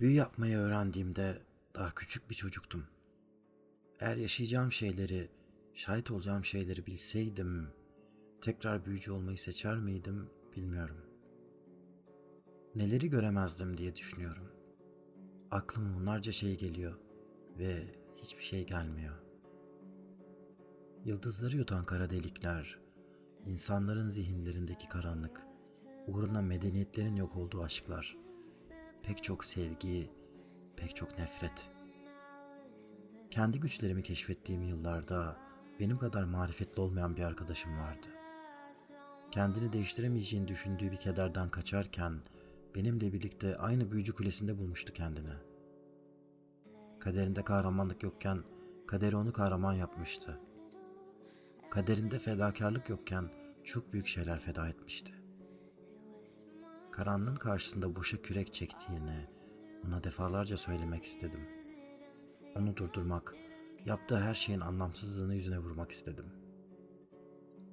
Büyü yapmayı öğrendiğimde daha küçük bir çocuktum. Eğer yaşayacağım şeyleri, şahit olacağım şeyleri bilseydim, tekrar büyücü olmayı seçer miydim bilmiyorum. Neleri göremezdim diye düşünüyorum. Aklıma onlarca şey geliyor ve hiçbir şey gelmiyor. Yıldızları yutan kara delikler, insanların zihinlerindeki karanlık, uğruna medeniyetlerin yok olduğu aşklar, pek çok sevgi, pek çok nefret. Kendi güçlerimi keşfettiğim yıllarda benim kadar marifetli olmayan bir arkadaşım vardı. Kendini değiştiremeyeceğini düşündüğü bir kederden kaçarken benimle birlikte aynı büyücü kulesinde bulmuştu kendini. Kaderinde kahramanlık yokken kaderi onu kahraman yapmıştı. Kaderinde fedakarlık yokken çok büyük şeyler feda etmişti. Karanlığın karşısında boşa kürek çektiğini ona defalarca söylemek istedim. Onu durdurmak, yaptığı her şeyin anlamsızlığını yüzüne vurmak istedim.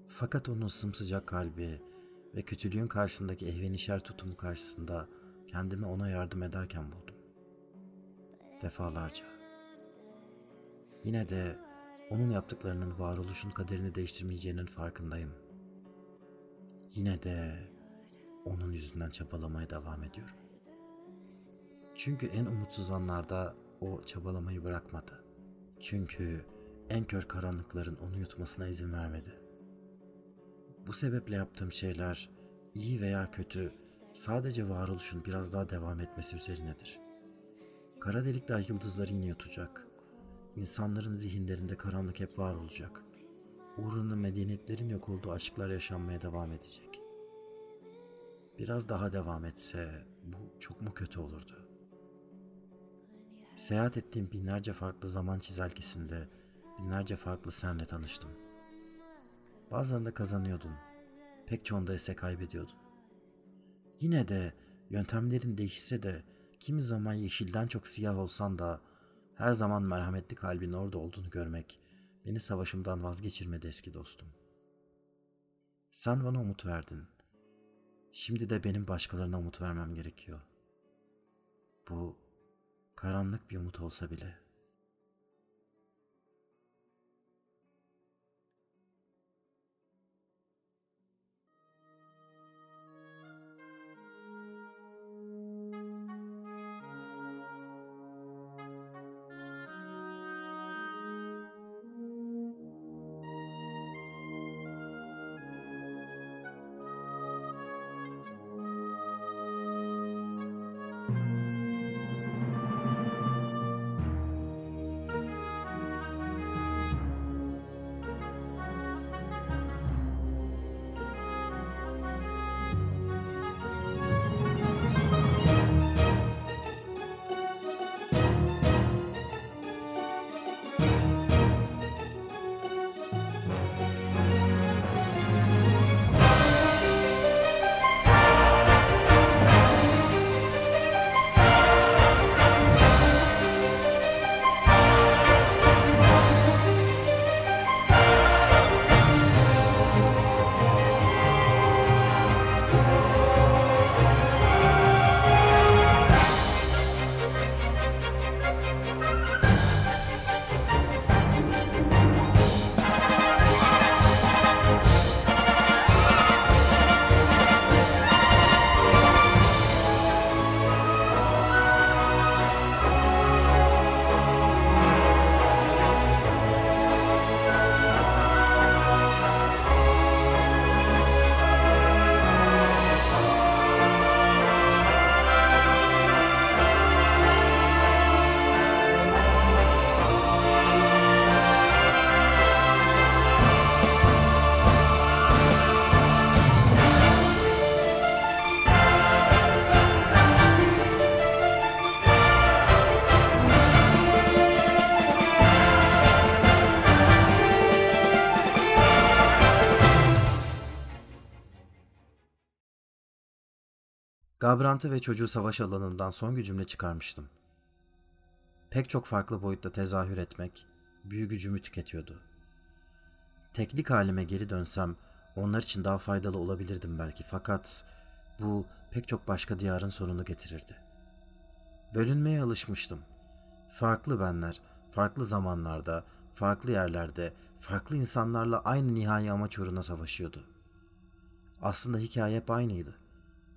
Fakat onun sımsıcak kalbi ve kötülüğün karşısındaki ehvenişer tutumu karşısında kendimi ona yardım ederken buldum. Defalarca. Yine de onun yaptıklarının varoluşun kaderini değiştirmeyeceğinin farkındayım. Yine de onun yüzünden çabalamaya devam ediyorum. Çünkü en umutsuz anlarda o çabalamayı bırakmadı. Çünkü en kör karanlıkların onu yutmasına izin vermedi. Bu sebeple yaptığım şeyler iyi veya kötü sadece varoluşun biraz daha devam etmesi üzerinedir. Kara delikler yıldızları yine yutacak. İnsanların zihinlerinde karanlık hep var olacak. Uğruna medeniyetlerin yok olduğu aşklar yaşanmaya devam edecek. Biraz daha devam etse bu çok mu kötü olurdu? Seyahat ettiğim binlerce farklı zaman çizelgesinde binlerce farklı senle tanıştım. Bazılarında kazanıyordun, pek çoğunda ise kaybediyordun. Yine de yöntemlerin değişse de kimi zaman yeşilden çok siyah olsan da her zaman merhametli kalbin orada olduğunu görmek beni savaşımdan vazgeçirmedi eski dostum. Sen bana umut verdin. Şimdi de benim başkalarına umut vermem gerekiyor. Bu karanlık bir umut olsa bile. Gabrant'ı ve çocuğu savaş alanından son gücümle çıkarmıştım. Pek çok farklı boyutta tezahür etmek büyü gücümü tüketiyordu. Teknik halime geri dönsem onlar için daha faydalı olabilirdim belki fakat bu pek çok başka diyarın sonunu getirirdi. Bölünmeye alışmıştım. Farklı benler, farklı zamanlarda, farklı yerlerde, farklı insanlarla aynı nihai amaç uğruna savaşıyordu. Aslında hikaye hep aynıydı.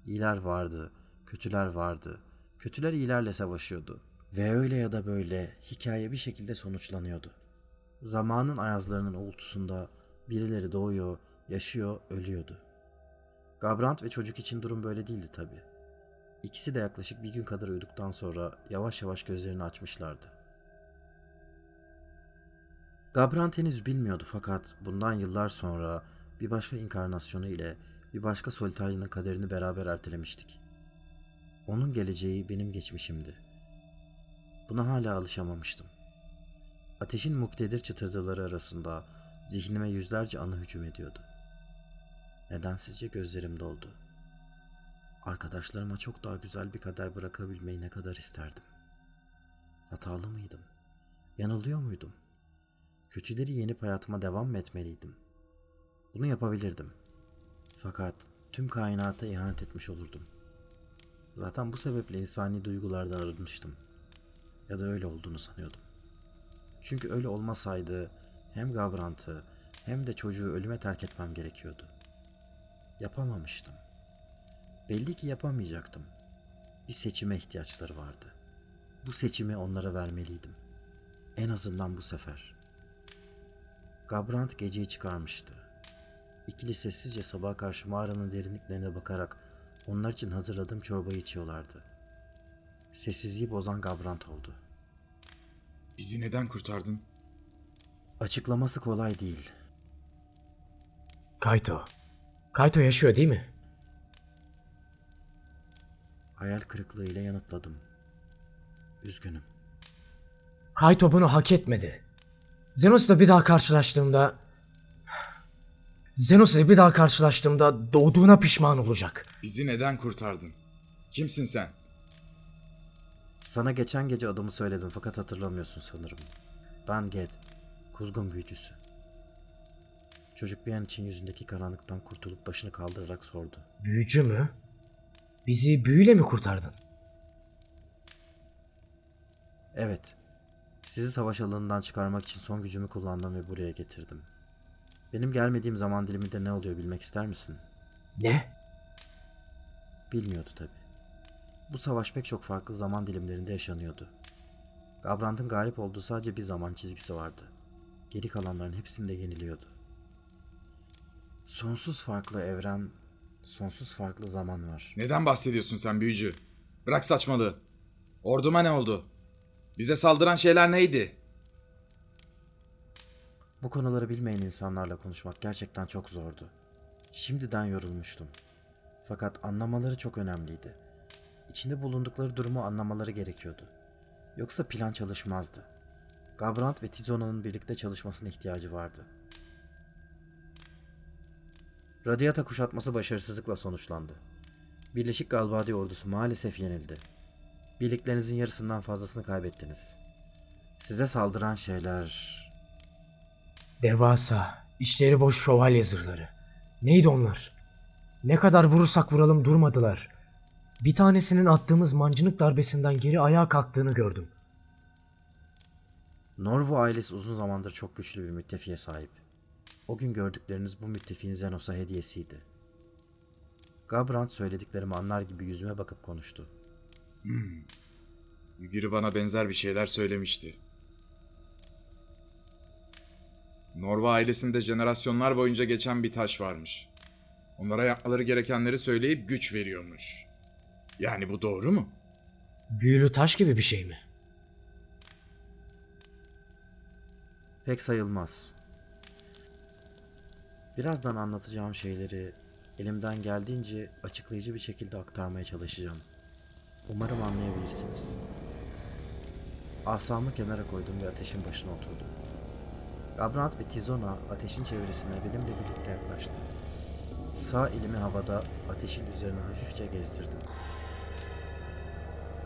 İyiler vardı, kötüler vardı. Kötüler iyilerle savaşıyordu. Ve öyle ya da böyle hikaye bir şekilde sonuçlanıyordu. Zamanın ayazlarının uğultusunda birileri doğuyor, yaşıyor, ölüyordu. Gabrant ve çocuk için durum böyle değildi tabii. İkisi de yaklaşık bir gün kadar uyuduktan sonra yavaş yavaş gözlerini açmışlardı. Gabrant henüz bilmiyordu fakat bundan yıllar sonra bir başka inkarnasyonu ile bir başka Solitarya'nın kaderini beraber ertelemiştik. Onun geleceği benim geçmişimdi. Buna hala alışamamıştım. Ateşin muktedir çıtırdıları arasında zihnime yüzlerce anı hücum ediyordu. Nedensizce gözlerim doldu. Arkadaşlarıma çok daha güzel bir kader bırakabilmeyi ne kadar isterdim. Hatalı mıydım? Yanılıyor muydum? Kötüleri yenip hayatıma devam mı etmeliydim? Bunu yapabilirdim. Fakat tüm kainata ihanet etmiş olurdum. Zaten bu sebeple insani duygulardan arınmıştım. Ya da öyle olduğunu sanıyordum. Çünkü öyle olmasaydı hem Gabrant'ı hem de çocuğu ölüme terk etmem gerekiyordu. Yapamamıştım. Belli ki yapamayacaktım. Bir seçime ihtiyaçları vardı. Bu seçimi onlara vermeliydim. En azından bu sefer. Gabrant geceyi çıkarmıştı. İkili sessizce sabaha karşı mağaranın derinliklerine bakarak onlar için hazırladığım çorbayı içiyorlardı. Sessizliği bozan Gabrant oldu. Bizi neden kurtardın? Açıklaması kolay değil. Kaito. Kaito yaşıyor değil mi? Hayal kırıklığıyla yanıtladım. Üzgünüm. Kaito bunu hak etmedi. Zenos'la bir daha karşılaştığımda... Zenos'la bir daha karşılaştığımda doğduğuna pişman olacak. Bizi neden kurtardın? Kimsin sen? Sana geçen gece adımı söyledim fakat hatırlamıyorsun sanırım. Ben Ged, kuzgun büyücüsü. Çocuk bir an için yüzündeki karanlıktan kurtulup başını kaldırarak sordu. Büyücü mü? Bizi büyüyle mi kurtardın? Evet, sizi savaş alanından çıkarmak için son gücümü kullandım ve buraya getirdim. Benim gelmediğim zaman diliminde ne oluyor bilmek ister misin? Ne? Bilmiyordu tabi. Bu savaş pek çok farklı zaman dilimlerinde yaşanıyordu. Gabrant'ın galip olduğu sadece bir zaman çizgisi vardı. Geri kalanların hepsinde yeniliyordu. Sonsuz farklı evren, sonsuz farklı zaman var. Neden bahsediyorsun sen büyücü? Bırak saçmalığı. Orduma ne oldu? Bize saldıran şeyler neydi? Bu konuları bilmeyen insanlarla konuşmak gerçekten çok zordu. Şimdiden yorulmuştum. Fakat anlamaları çok önemliydi. İçinde bulundukları durumu anlamaları gerekiyordu. Yoksa plan çalışmazdı. Gabrant ve Tizona'nın birlikte çalışmasına ihtiyacı vardı. Radyata kuşatması başarısızlıkla sonuçlandı. Birleşik Galbadi ordusu maalesef yenildi. Birliklerinizin yarısından fazlasını kaybettiniz. Size saldıran şeyler Devasa, içleri boş şövalye zırhları. Neydi onlar? Ne kadar vurursak vuralım durmadılar. Bir tanesinin attığımız mancınık darbesinden geri ayağa kalktığını gördüm. Norvo ailesi uzun zamandır çok güçlü bir müttefiye sahip. O gün gördükleriniz bu müttefiğin Zenos'a hediyesiydi. Gabrant söylediklerimi anlar gibi yüzüme bakıp konuştu. Biri bana benzer bir şeyler söylemişti. Norva ailesinde jenerasyonlar boyunca geçen bir taş varmış. Onlara yapmaları gerekenleri söyleyip güç veriyormuş. Yani bu doğru mu? Büyülü taş gibi bir şey mi? Pek sayılmaz. Birazdan anlatacağım şeyleri elimden geldiğince açıklayıcı bir şekilde aktarmaya çalışacağım. Umarım anlayabilirsiniz. Asamı kenara koydum ve ateşin başına oturdum. Gabrant ve Tizona ateşin çevresine benimle birlikte yaklaştı. Sağ elimi havada ateşin üzerine hafifçe gezdirdim.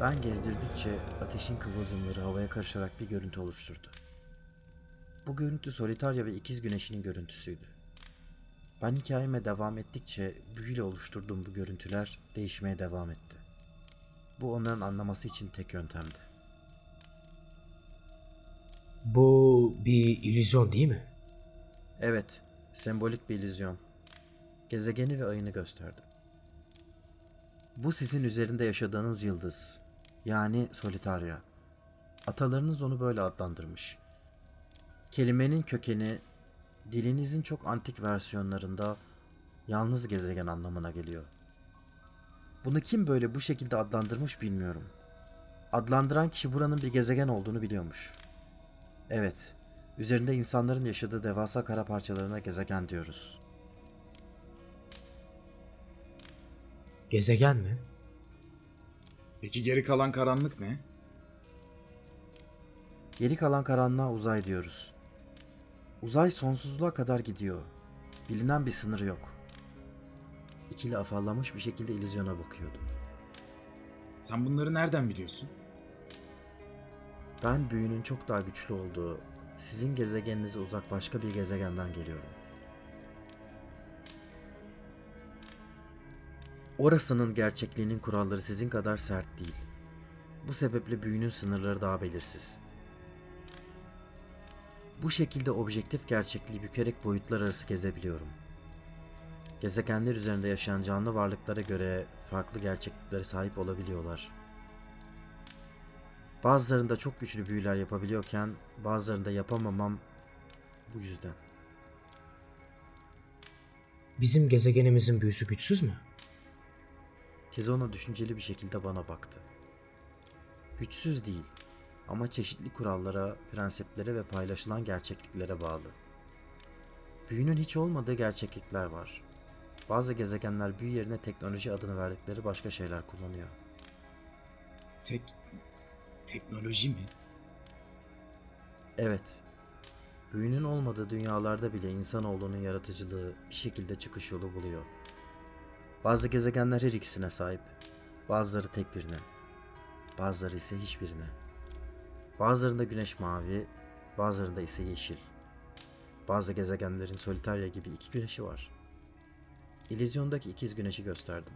Ben gezdirdikçe ateşin kıvılcımları havaya karışarak bir görüntü oluşturdu. Bu görüntü Solitarya ve ikiz güneşinin görüntüsüydü. Ben hikayeme devam ettikçe büyüyle oluşturduğum bu görüntüler değişmeye devam etti. Bu onların anlaması için tek yöntemdi. Bu bir illüzyon değil mi? Evet, sembolik bir illüzyon. Gezegeni ve ayını gösterdim. Bu sizin üzerinde yaşadığınız yıldız. Yani Solitaria. Atalarınız onu böyle adlandırmış. Kelimenin kökeni dilinizin çok antik versiyonlarında yalnız gezegen anlamına geliyor. Bunu kim böyle bu şekilde adlandırmış bilmiyorum. Adlandıran kişi buranın bir gezegen olduğunu biliyormuş. Evet, üzerinde insanların yaşadığı devasa kara parçalarına gezegen diyoruz. Gezegen mi? Peki geri kalan karanlık ne? Geri kalan karanlığa uzay diyoruz. Uzay sonsuzluğa kadar gidiyor. Bilinen bir sınırı yok. İkili afallamış bir şekilde illüzyona bakıyordu. Sen bunları nereden biliyorsun? Ben büyünün çok daha güçlü olduğu, sizin gezegeninize uzak başka bir gezegenden geliyorum. Orasının gerçekliğinin kuralları sizin kadar sert değil. Bu sebeple büyünün sınırları daha belirsiz. Bu şekilde objektif gerçekliği bükerek boyutlar arası gezebiliyorum. Gezegenler üzerinde yaşayan canlı varlıklara göre farklı gerçekliklere sahip olabiliyorlar. Bazılarında çok güçlü büyüler yapabiliyorken bazılarında yapamamam bu yüzden. Bizim gezegenimizin büyüsü güçsüz mü? Tizona düşünceli bir şekilde bana baktı. Güçsüz değil ama çeşitli kurallara, prensiplere ve paylaşılan gerçekliklere bağlı. Büyünün hiç olmadığı gerçeklikler var. Bazı gezegenler büyü yerine teknoloji adını verdikleri başka şeyler kullanıyor. Tek... Teknoloji mi? Evet. Büyünün olmadığı dünyalarda bile insanoğlunun yaratıcılığı bir şekilde çıkış yolu buluyor. Bazı gezegenler her ikisine sahip. Bazıları tek birine. Bazıları ise hiçbirine. Bazılarında güneş mavi, bazılarında ise yeşil. Bazı gezegenlerin Solitaria gibi iki güneşi var. İllüzyondaki ikiz güneşi gösterdim.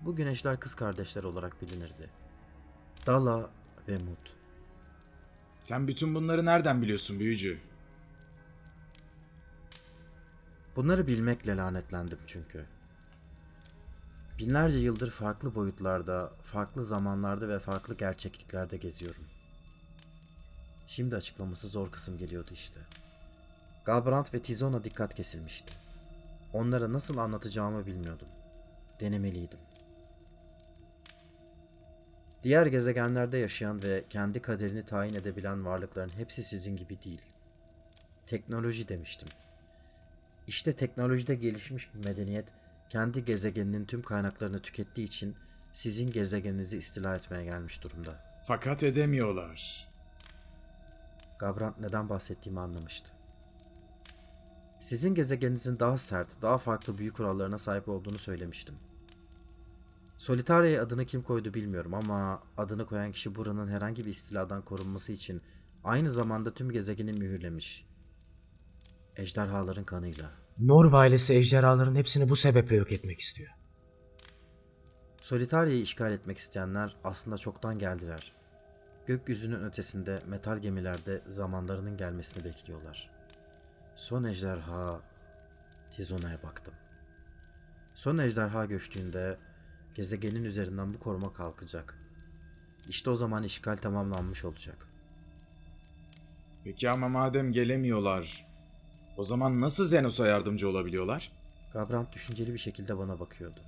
Bu güneşler kız kardeşler olarak bilinirdi. Dala ve Mut. Sen bütün bunları nereden biliyorsun büyücü? Bunları bilmekle lanetlendim çünkü. Binlerce yıldır farklı boyutlarda, farklı zamanlarda ve farklı gerçekliklerde geziyorum. Şimdi açıklaması zor kısım geliyordu işte. Galbrand ve Tizona dikkat kesilmişti. Onlara nasıl anlatacağımı bilmiyordum. Denemeliydim. Diğer gezegenlerde yaşayan ve kendi kaderini tayin edebilen varlıkların hepsi sizin gibi değil. Teknoloji demiştim. İşte teknolojide gelişmiş bir medeniyet kendi gezegeninin tüm kaynaklarını tükettiği için sizin gezegeninizi istila etmeye gelmiş durumda. Fakat edemiyorlar. Gabrant neden bahsettiğimi anlamıştı. Sizin gezegeninizin daha sert, daha farklı büyü kurallarına sahip olduğunu söylemiştim. Solitaria'ya adını kim koydu bilmiyorum ama adını koyan kişi buranın herhangi bir istiladan korunması için aynı zamanda tüm gezegeni mühürlemiş. Ejderhaların kanıyla. Norv ailesi ejderhaların hepsini bu sebeple yok etmek istiyor. Solitaria'yı işgal etmek isteyenler aslında çoktan geldiler. Gökyüzünün ötesinde metal gemilerde zamanlarının gelmesini bekliyorlar. Son ejderha Tizona'ya baktım. Son ejderha göçtüğünde gezegenin üzerinden bu koruma kalkacak. İşte o zaman işgal tamamlanmış olacak. Peki ama madem gelemiyorlar, o zaman nasıl Zenos'a yardımcı olabiliyorlar? Gabrant düşünceli bir şekilde bana bakıyordu.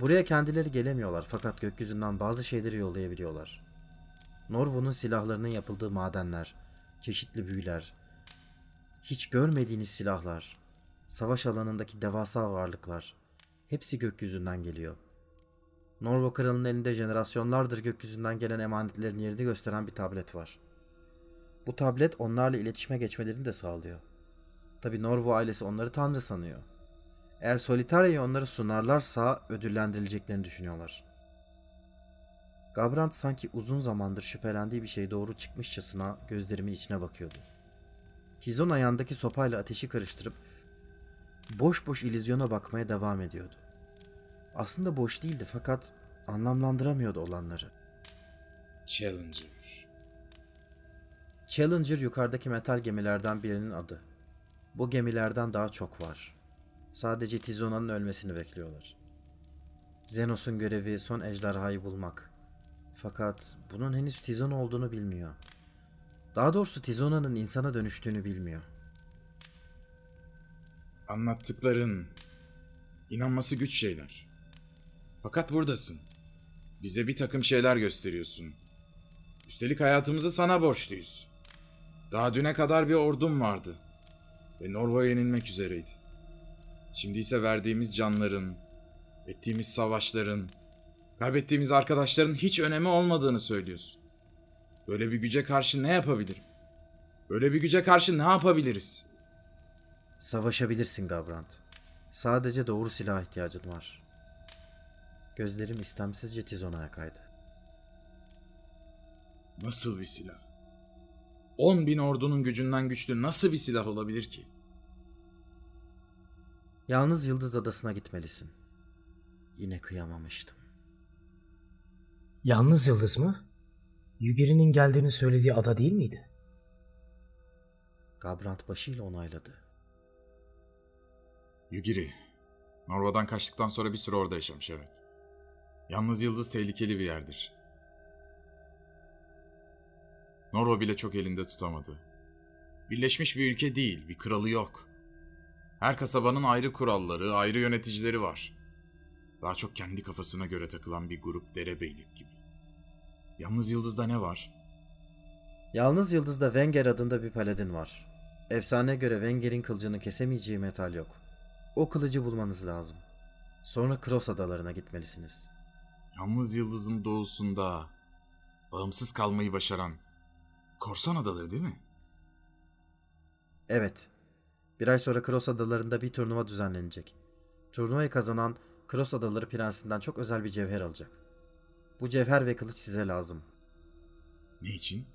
Buraya kendileri gelemiyorlar fakat gökyüzünden bazı şeyleri yollayabiliyorlar. Norvo'nun silahlarının yapıldığı madenler, çeşitli büyüler, hiç görmediğiniz silahlar, savaş alanındaki devasa varlıklar, hepsi gökyüzünden geliyor. Norvo kralının elinde jenerasyonlardır gökyüzünden gelen emanetlerin yerini gösteren bir tablet var. Bu tablet onlarla iletişime geçmelerini de sağlıyor. Tabi Norvo ailesi onları tanrı sanıyor. Eğer Solitaria'yı onlara sunarlarsa ödüllendirileceklerini düşünüyorlar. Gabrant sanki uzun zamandır şüphelendiği bir şey doğru çıkmışçasına gözlerimin içine bakıyordu. Tizon ayağındaki sopayla ateşi karıştırıp boş boş illüzyona bakmaya devam ediyordu. Aslında boş değildi fakat anlamlandıramıyordu olanları. Challenger. Challenger yukarıdaki metal gemilerden birinin adı. Bu gemilerden daha çok var. Sadece Tizona'nın ölmesini bekliyorlar. Zenos'un görevi son ejderhayı bulmak. Fakat bunun henüz Tizona olduğunu bilmiyor. Daha doğrusu Tizona'nın insana dönüştüğünü bilmiyor. Anlattıkların inanması güç şeyler. Fakat buradasın. Bize bir takım şeyler gösteriyorsun. Üstelik hayatımızı sana borçluyuz. Daha düne kadar bir ordum vardı. Ve Norva yenilmek üzereydi. Şimdi ise verdiğimiz canların, ettiğimiz savaşların, kaybettiğimiz arkadaşların hiç önemi olmadığını söylüyorsun. Böyle bir güce karşı ne yapabilirim? Böyle bir güce karşı ne yapabiliriz? Savaşabilirsin Gabrand. Sadece doğru silaha ihtiyacın var. Gözlerim istemsizce Tizona'ya kaydı. Nasıl bir silah? 10 bin ordunun gücünden güçlü nasıl bir silah olabilir ki? Yalnız Yıldız Adası'na gitmelisin. Yine kıyamamıştım. Yalnız Yıldız mı? Yugiri'nin geldiğini söylediği ada değil miydi? Gabrand başıyla onayladı. Yugiri. Norva'dan kaçtıktan sonra bir süre orada yaşamış evet. Yalnız Yıldız tehlikeli bir yerdir. Norva bile çok elinde tutamadı. Birleşmiş bir ülke değil, bir kralı yok. Her kasabanın ayrı kuralları, ayrı yöneticileri var. Daha çok kendi kafasına göre takılan bir grup derebeylik gibi. Yalnız Yıldız'da ne var? Yalnız Yıldız'da Wenger adında bir paladin var. Efsaneye göre Wenger'in kılıcını kesemeyeceği metal yok. O kılıcı bulmanız lazım. Sonra Cross adalarına gitmelisiniz. Yalnız Yıldız'ın doğusunda bağımsız kalmayı başaran korsan adaları değil mi? Evet. Bir ay sonra Cross adalarında bir turnuva düzenlenecek. Turnuvayı kazanan Cross adaları prensinden çok özel bir cevher alacak. Bu cevher ve kılıç size lazım. Ne için?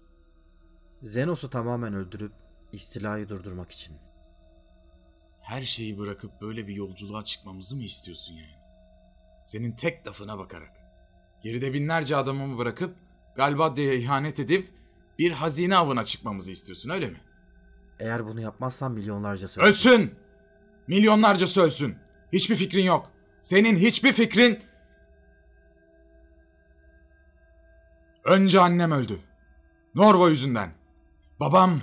Zenos'u tamamen öldürüp istilayı durdurmak için. Her şeyi bırakıp böyle bir yolculuğa çıkmamızı mı istiyorsun yani? Senin tek lafına bakarak. Geride binlerce adamımı bırakıp Galbadia'ya ihanet edip bir hazine avına çıkmamızı istiyorsun öyle mi? Eğer bunu yapmazsan milyonlarca söyleyecek. Ölsün! Milyonlarca ölsün. Hiçbir fikrin yok. Senin hiçbir fikrin... Önce annem öldü. Norva yüzünden. Babam...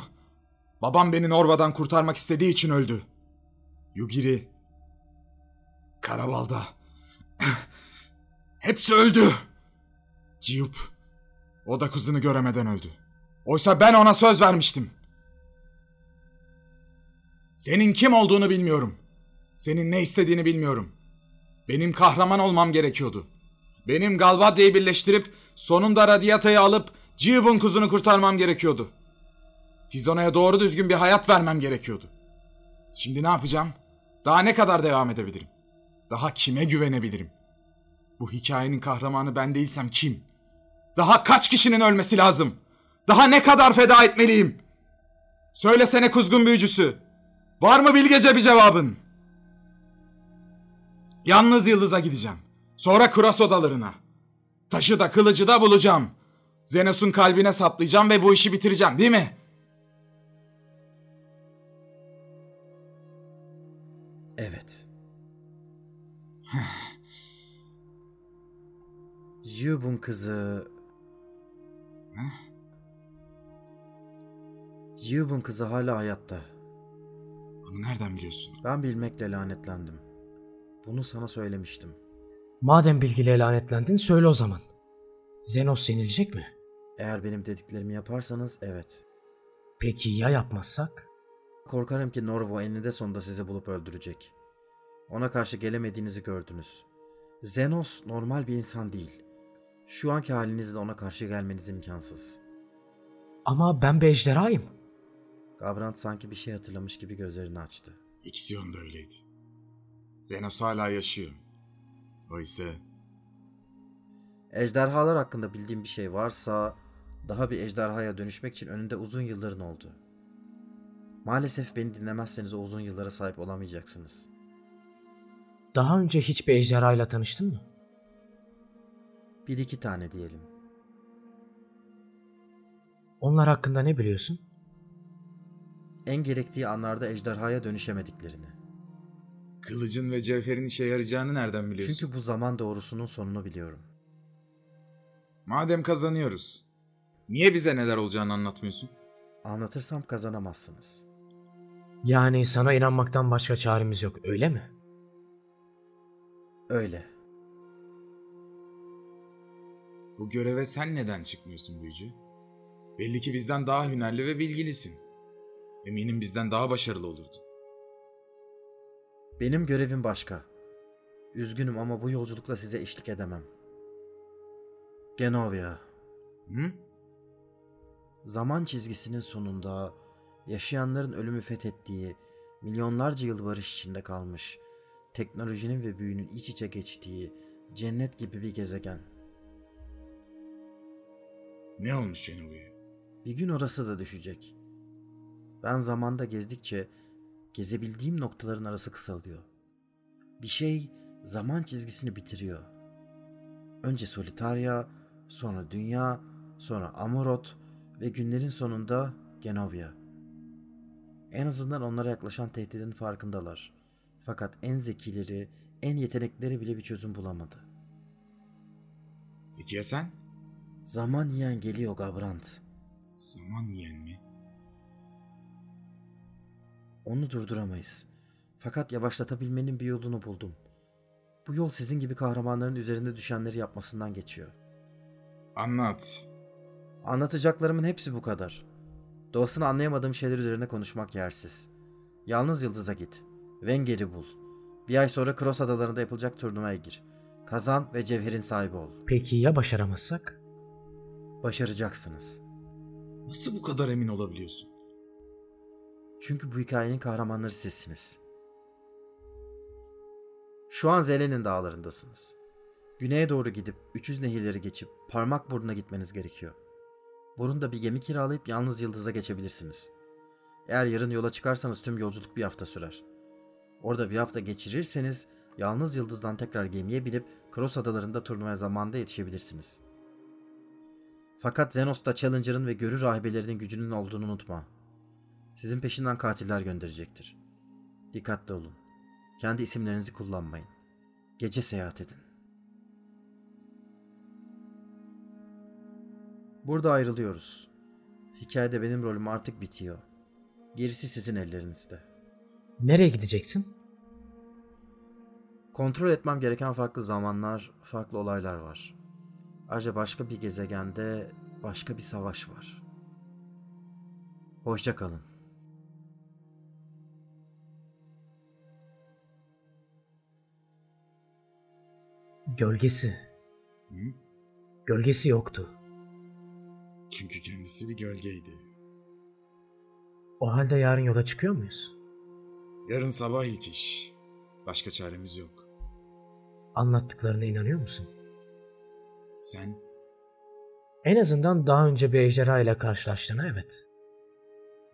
Babam beni Norva'dan kurtarmak istediği için öldü. Yugiri... Karabalda... Hepsi öldü. Ciyup... O da kızını göremeden öldü. Oysa ben ona söz vermiştim. Senin kim olduğunu bilmiyorum. Senin ne istediğini bilmiyorum. Benim kahraman olmam gerekiyordu. Benim Galvadia'yı birleştirip sonunda Radiata'yı alıp Ciyub'un kuzunu kurtarmam gerekiyordu. Tizona'ya doğru düzgün bir hayat vermem gerekiyordu. Şimdi ne yapacağım? Daha ne kadar devam edebilirim? Daha kime güvenebilirim? Bu hikayenin kahramanı ben değilsem kim? Daha kaç kişinin ölmesi lazım? Daha ne kadar feda etmeliyim? Söylesene kuzgun büyücüsü. Var mı bilgece bir cevabın? Yalnız Yıldız'a gideceğim. Sonra Kuras odalarına. Taşı da kılıcı da bulacağım. Zenos'un kalbine saplayacağım ve bu işi bitireceğim değil mi? Jub'un kızı... Jub'un kızı hala hayatta. Bunu nereden biliyorsun? Ben bilmekle lanetlendim. Bunu sana söylemiştim. Madem bilgiyle lanetlendin söyle o zaman. Zenos yenilecek mi? Eğer benim dediklerimi yaparsanız evet. Peki ya yapmazsak? Korkarım ki Norvo eninde sonunda sizi bulup öldürecek. Ona karşı gelemediğinizi gördünüz. Zenos normal bir insan değil. Şu anki halinizle ona karşı gelmeniz imkansız. Ama ben bir ejderhayım. Gabrant sanki bir şey hatırlamış gibi gözlerini açtı. İksiyon da öyleydi. Zenos hala yaşıyor. O ise Ejderhalar hakkında bildiğim bir şey varsa daha bir ejderhaya dönüşmek için önünde uzun yılların oldu. Maalesef beni dinlemezseniz o uzun yıllara sahip olamayacaksınız. Daha önce hiçbir ejderhayla tanıştın mı? Bir iki tane diyelim. Onlar hakkında ne biliyorsun? En gerektiği anlarda ejderhaya dönüşemediklerini. Kılıcın ve cevherin işe yarayacağını nereden biliyorsun? Çünkü bu zaman doğrusunun sonunu biliyorum. Madem kazanıyoruz. Niye bize neler olacağını anlatmıyorsun? Anlatırsam kazanamazsınız. Yani sana inanmaktan başka çaremiz yok öyle mi? Öyle. Bu göreve sen neden çıkmıyorsun büyücü? Belli ki bizden daha hünerli ve bilgilisin. Eminim bizden daha başarılı olurdun. Benim görevim başka. Üzgünüm ama bu yolculukla size eşlik edemem. Genovia, Hı? zaman çizgisinin sonunda yaşayanların ölümü fethettiği, milyonlarca yıl barış içinde kalmış, teknolojinin ve büyünün iç içe geçtiği cennet gibi bir gezegen. Ne olmuş Genove'ye? Bir gün orası da düşecek. Ben zamanda gezdikçe gezebildiğim noktaların arası kısalıyor. Bir şey zaman çizgisini bitiriyor. Önce Solitaria, sonra Dünya, sonra Amorot ve günlerin sonunda Genovia. En azından onlara yaklaşan tehdidin farkındalar. Fakat en zekileri, en yetenekleri bile bir çözüm bulamadı. Peki ya sen? Zaman yiyen geliyor Gabrant. Zaman yiyen mi? Onu durduramayız. Fakat yavaşlatabilmenin bir yolunu buldum. Bu yol sizin gibi kahramanların üzerinde düşenleri yapmasından geçiyor. Anlat. Anlatacaklarımın hepsi bu kadar. Doğasını anlayamadığım şeyler üzerine konuşmak yersiz. Yalnız Yıldız'a git. Venger'i bul. Bir ay sonra Cross Adalarında yapılacak turnuvaya gir. Kazan ve cevherin sahibi ol. Peki ya başaramazsak? Başaracaksınız. Nasıl bu kadar emin olabiliyorsun? Çünkü bu hikayenin kahramanları sizsiniz. Şu an Zelen'in dağlarındasınız. Güneye doğru gidip 300 nehirleri geçip parmak burnuna gitmeniz gerekiyor. Burunda bir gemi kiralayıp yalnız yıldıza geçebilirsiniz. Eğer yarın yola çıkarsanız tüm yolculuk bir hafta sürer. Orada bir hafta geçirirseniz yalnız yıldızdan tekrar gemiye binip Cross adalarında turnuvaya zamanında yetişebilirsiniz. Fakat Zenos'ta Challenger'ın ve görü rahibelerinin gücünün olduğunu unutma. Sizin peşinden katiller gönderecektir. Dikkatli olun. Kendi isimlerinizi kullanmayın. Gece seyahat edin. Burada ayrılıyoruz. Hikayede benim rolüm artık bitiyor. Gerisi sizin ellerinizde. Nereye gideceksin? Kontrol etmem gereken farklı zamanlar, farklı olaylar var. Ayrıca başka bir gezegende başka bir savaş var. Hoşça kalın. Gölgesi. Hı? Gölgesi yoktu. Çünkü kendisi bir gölgeydi. O halde yarın yola çıkıyor muyuz? Yarın sabah ilk iş. Başka çaremiz yok. Anlattıklarına inanıyor musun? Sen En azından daha önce bir ejderha ile karşılaştığına evet.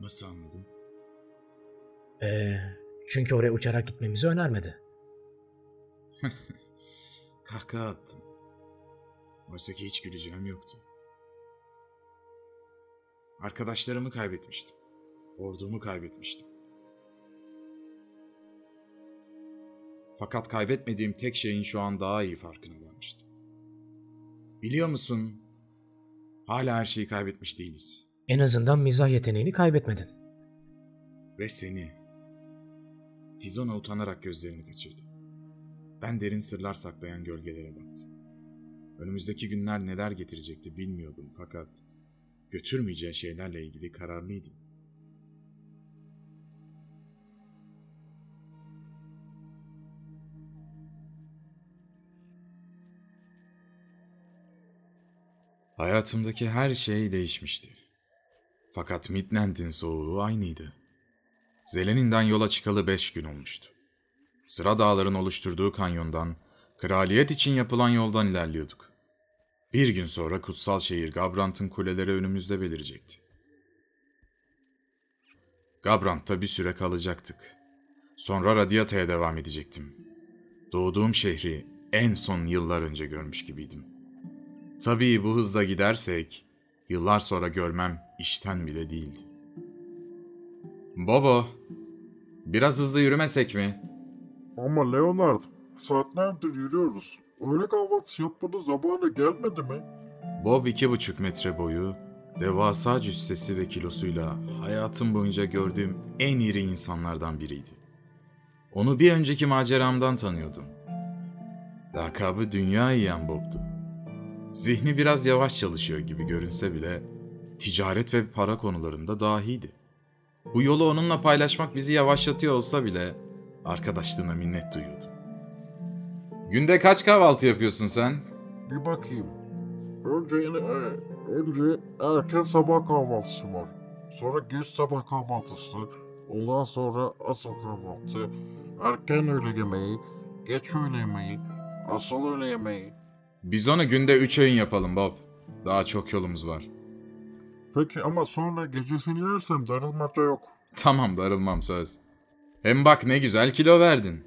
nasıl anladın? Ee, çünkü oraya uçarak gitmemizi önermedi. Kahkaha attım. Oysa ki hiç güleceğim yoktu. Arkadaşlarımı kaybetmiştim. Ordumu kaybetmiştim. Fakat kaybetmediğim tek şeyin şu an daha iyi farkına varmıştım. Biliyor musun? Hala her şeyi kaybetmiş değiliz. En azından mizah yeteneğini kaybetmedin. Ve seni. Tizona utanarak gözlerini kaçırdı. Ben derin sırlar saklayan gölgelere baktım. Önümüzdeki günler neler getirecekti bilmiyordum fakat götürmeyeceği şeylerle ilgili kararlıydım. Hayatımdaki her şey değişmişti. Fakat Midland'in soğuğu aynıydı. Zeleninden yola çıkalı beş gün olmuştu. Sıra dağların oluşturduğu kanyondan, kraliyet için yapılan yoldan ilerliyorduk. Bir gün sonra kutsal şehir Gabrant'ın kuleleri önümüzde belirecekti. Gabrant'ta bir süre kalacaktık. Sonra Radiata'ya devam edecektim. Doğduğum şehri en son yıllar önce görmüş gibiydim. Tabii bu hızla gidersek yıllar sonra görmem işten bile değildi. Bobo, biraz hızlı yürümesek mi? Ama Leonard, saatlerdir yürüyoruz. Öğle kahvaltısı yapmanın zamanı gelmedi mi? Bob iki buçuk metre boyu, devasa cüssesi ve kilosuyla hayatım boyunca gördüğüm en iri insanlardan biriydi. Onu bir önceki maceramdan tanıyordum. Lakabı Dünya Yiyen Bob'du. Zihni biraz yavaş çalışıyor gibi görünse bile ticaret ve para konularında dahiydi. Bu yolu onunla paylaşmak bizi yavaşlatıyor olsa bile arkadaşlığına minnet duyuyordum. Günde kaç kahvaltı yapıyorsun sen? Bir bakayım. Önce yine, e, önce erken sabah kahvaltısı var. Sonra geç sabah kahvaltısı. Ondan sonra asıl kahvaltı. Erken öğle yemeği. Geç öğle yemeği. Asıl öğle yemeği. Biz onu günde üç öğün yapalım Bob. Daha çok yolumuz var. Peki ama sonra gecesini yersem darılmaca yok. Tamam darılmam söz. Hem bak ne güzel kilo verdin.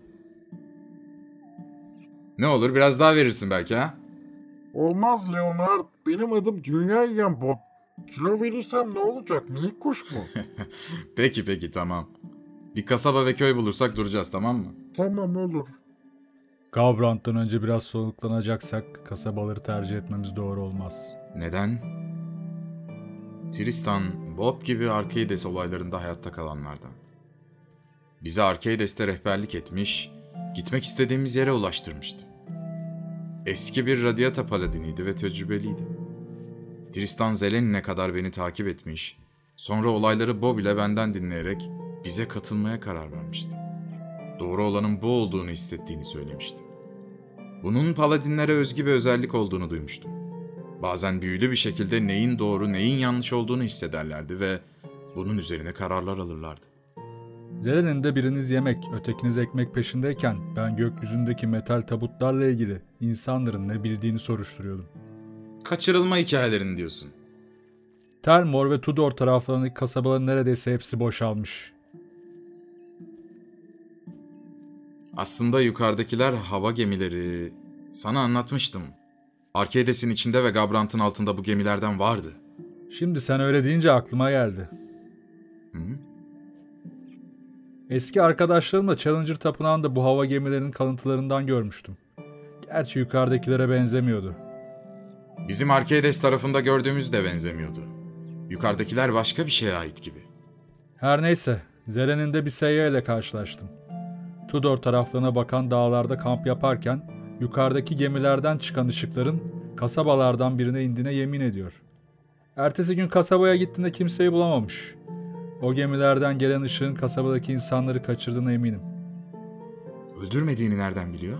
Ne olur biraz daha verirsin belki ha? Olmaz Leonard. Benim adım Dünya Yiyen Bob. Kilo verirsem ne olacak? Minik kuş mu? Peki peki tamam. Bir kasaba ve köy bulursak duracağız tamam mı? tamam olur. Gavrant'tan önce biraz soluklanacaksak kasabaları tercih etmemiz doğru olmaz. Neden? Tristan, Bob gibi Arcades olaylarında hayatta kalanlardan. Bize Arcades'te rehberlik etmiş, gitmek istediğimiz yere ulaştırmıştı. Eski bir radyata paladiniydi ve tecrübeliydi. Tristan Zelenine kadar beni takip etmiş, sonra olayları Bob ile benden dinleyerek bize katılmaya karar vermişti. Doğru olanın bu olduğunu hissettiğini söylemişti. Bunun paladinlere özgü bir özellik olduğunu duymuştum. Bazen büyülü bir şekilde neyin doğru neyin yanlış olduğunu hissederlerdi ve bunun üzerine kararlar alırlardı. Zeren'in de biriniz yemek, ötekiniz ekmek peşindeyken ben gökyüzündeki metal tabutlarla ilgili insanların ne bildiğini soruşturuyordum. Kaçırılma hikayelerini diyorsun. Telmor ve Tudor taraflarındaki kasabaların neredeyse hepsi boşalmış. Aslında yukarıdakiler hava gemileri. Sana anlatmıştım. Arkedes'in içinde ve Gabrant'ın altında bu gemilerden vardı. Şimdi sen öyle deyince aklıma geldi. Hı? Eski arkadaşlarımla Challenger Tapınağı'nda bu hava gemilerinin kalıntılarından görmüştüm. Gerçi yukarıdakilere benzemiyordu. Bizim Arkedes tarafında gördüğümüz de benzemiyordu. Yukarıdakiler başka bir şeye ait gibi. Her neyse, Zeren'in de bir seyya ile karşılaştım. Tudor taraflarına bakan dağlarda kamp yaparken yukarıdaki gemilerden çıkan ışıkların kasabalardan birine indiğine yemin ediyor. Ertesi gün kasabaya gittiğinde kimseyi bulamamış. O gemilerden gelen ışığın kasabadaki insanları kaçırdığına eminim. Öldürmediğini nereden biliyor?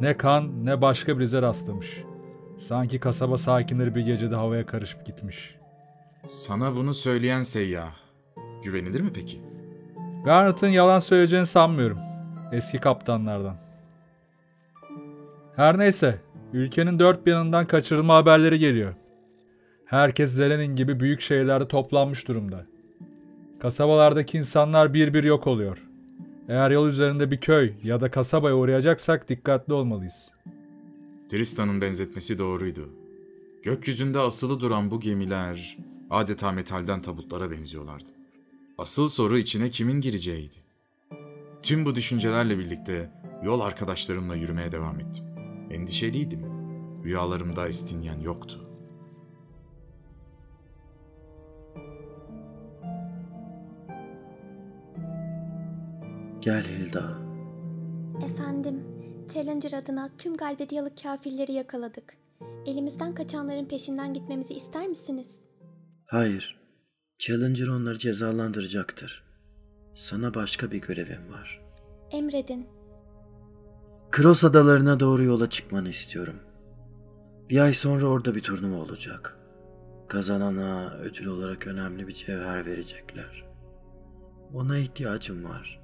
Ne kan ne başka bir ize rastlamış. Sanki kasaba sakinleri bir gecede havaya karışıp gitmiş. Sana bunu söyleyen seyyah. Güvenilir mi peki? Garnet'ın yalan söyleyeceğini sanmıyorum. Eski kaptanlardan. Her neyse, ülkenin dört bir yanından kaçırılma haberleri geliyor. Herkes Zelen'in gibi büyük şehirlerde toplanmış durumda. Kasabalardaki insanlar bir bir yok oluyor. Eğer yol üzerinde bir köy ya da kasabaya uğrayacaksak dikkatli olmalıyız. Tristan'ın benzetmesi doğruydu. Gökyüzünde asılı duran bu gemiler adeta metalden tabutlara benziyorlardı. Asıl soru içine kimin gireceğiydi. Tüm bu düşüncelerle birlikte yol arkadaşlarımla yürümeye devam ettim. Endişeliydim. Rüyalarımda Estinyen yoktu. Gel Hilda. Efendim, Challenger adına tüm Galbediyalı kafirleri yakaladık. Elimizden kaçanların peşinden gitmemizi ister misiniz? Hayır. Challenger onları cezalandıracaktır. Sana başka bir görevim var. Emredin. Kros adalarına doğru yola çıkmanı istiyorum. Bir ay sonra orada bir turnuva olacak. Kazanana ödül olarak önemli bir cevher verecekler. Ona ihtiyacım var.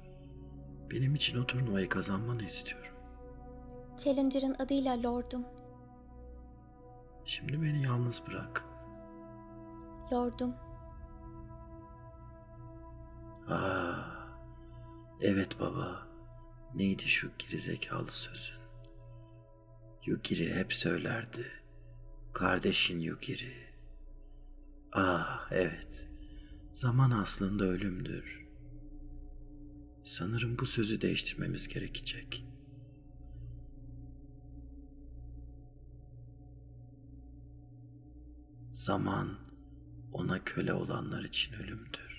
Benim için o turnuvayı kazanmanı istiyorum. Challenger'ın adıyla Lord'um. Şimdi beni yalnız bırak. Lord'um. Aa, evet baba. Neydi şu gerizekalı sözün? Yukiri hep söylerdi. Kardeşin Yukiri. Ah evet. Zaman aslında ölümdür. Sanırım bu sözü değiştirmemiz gerekecek. Zaman ona köle olanlar için ölümdür.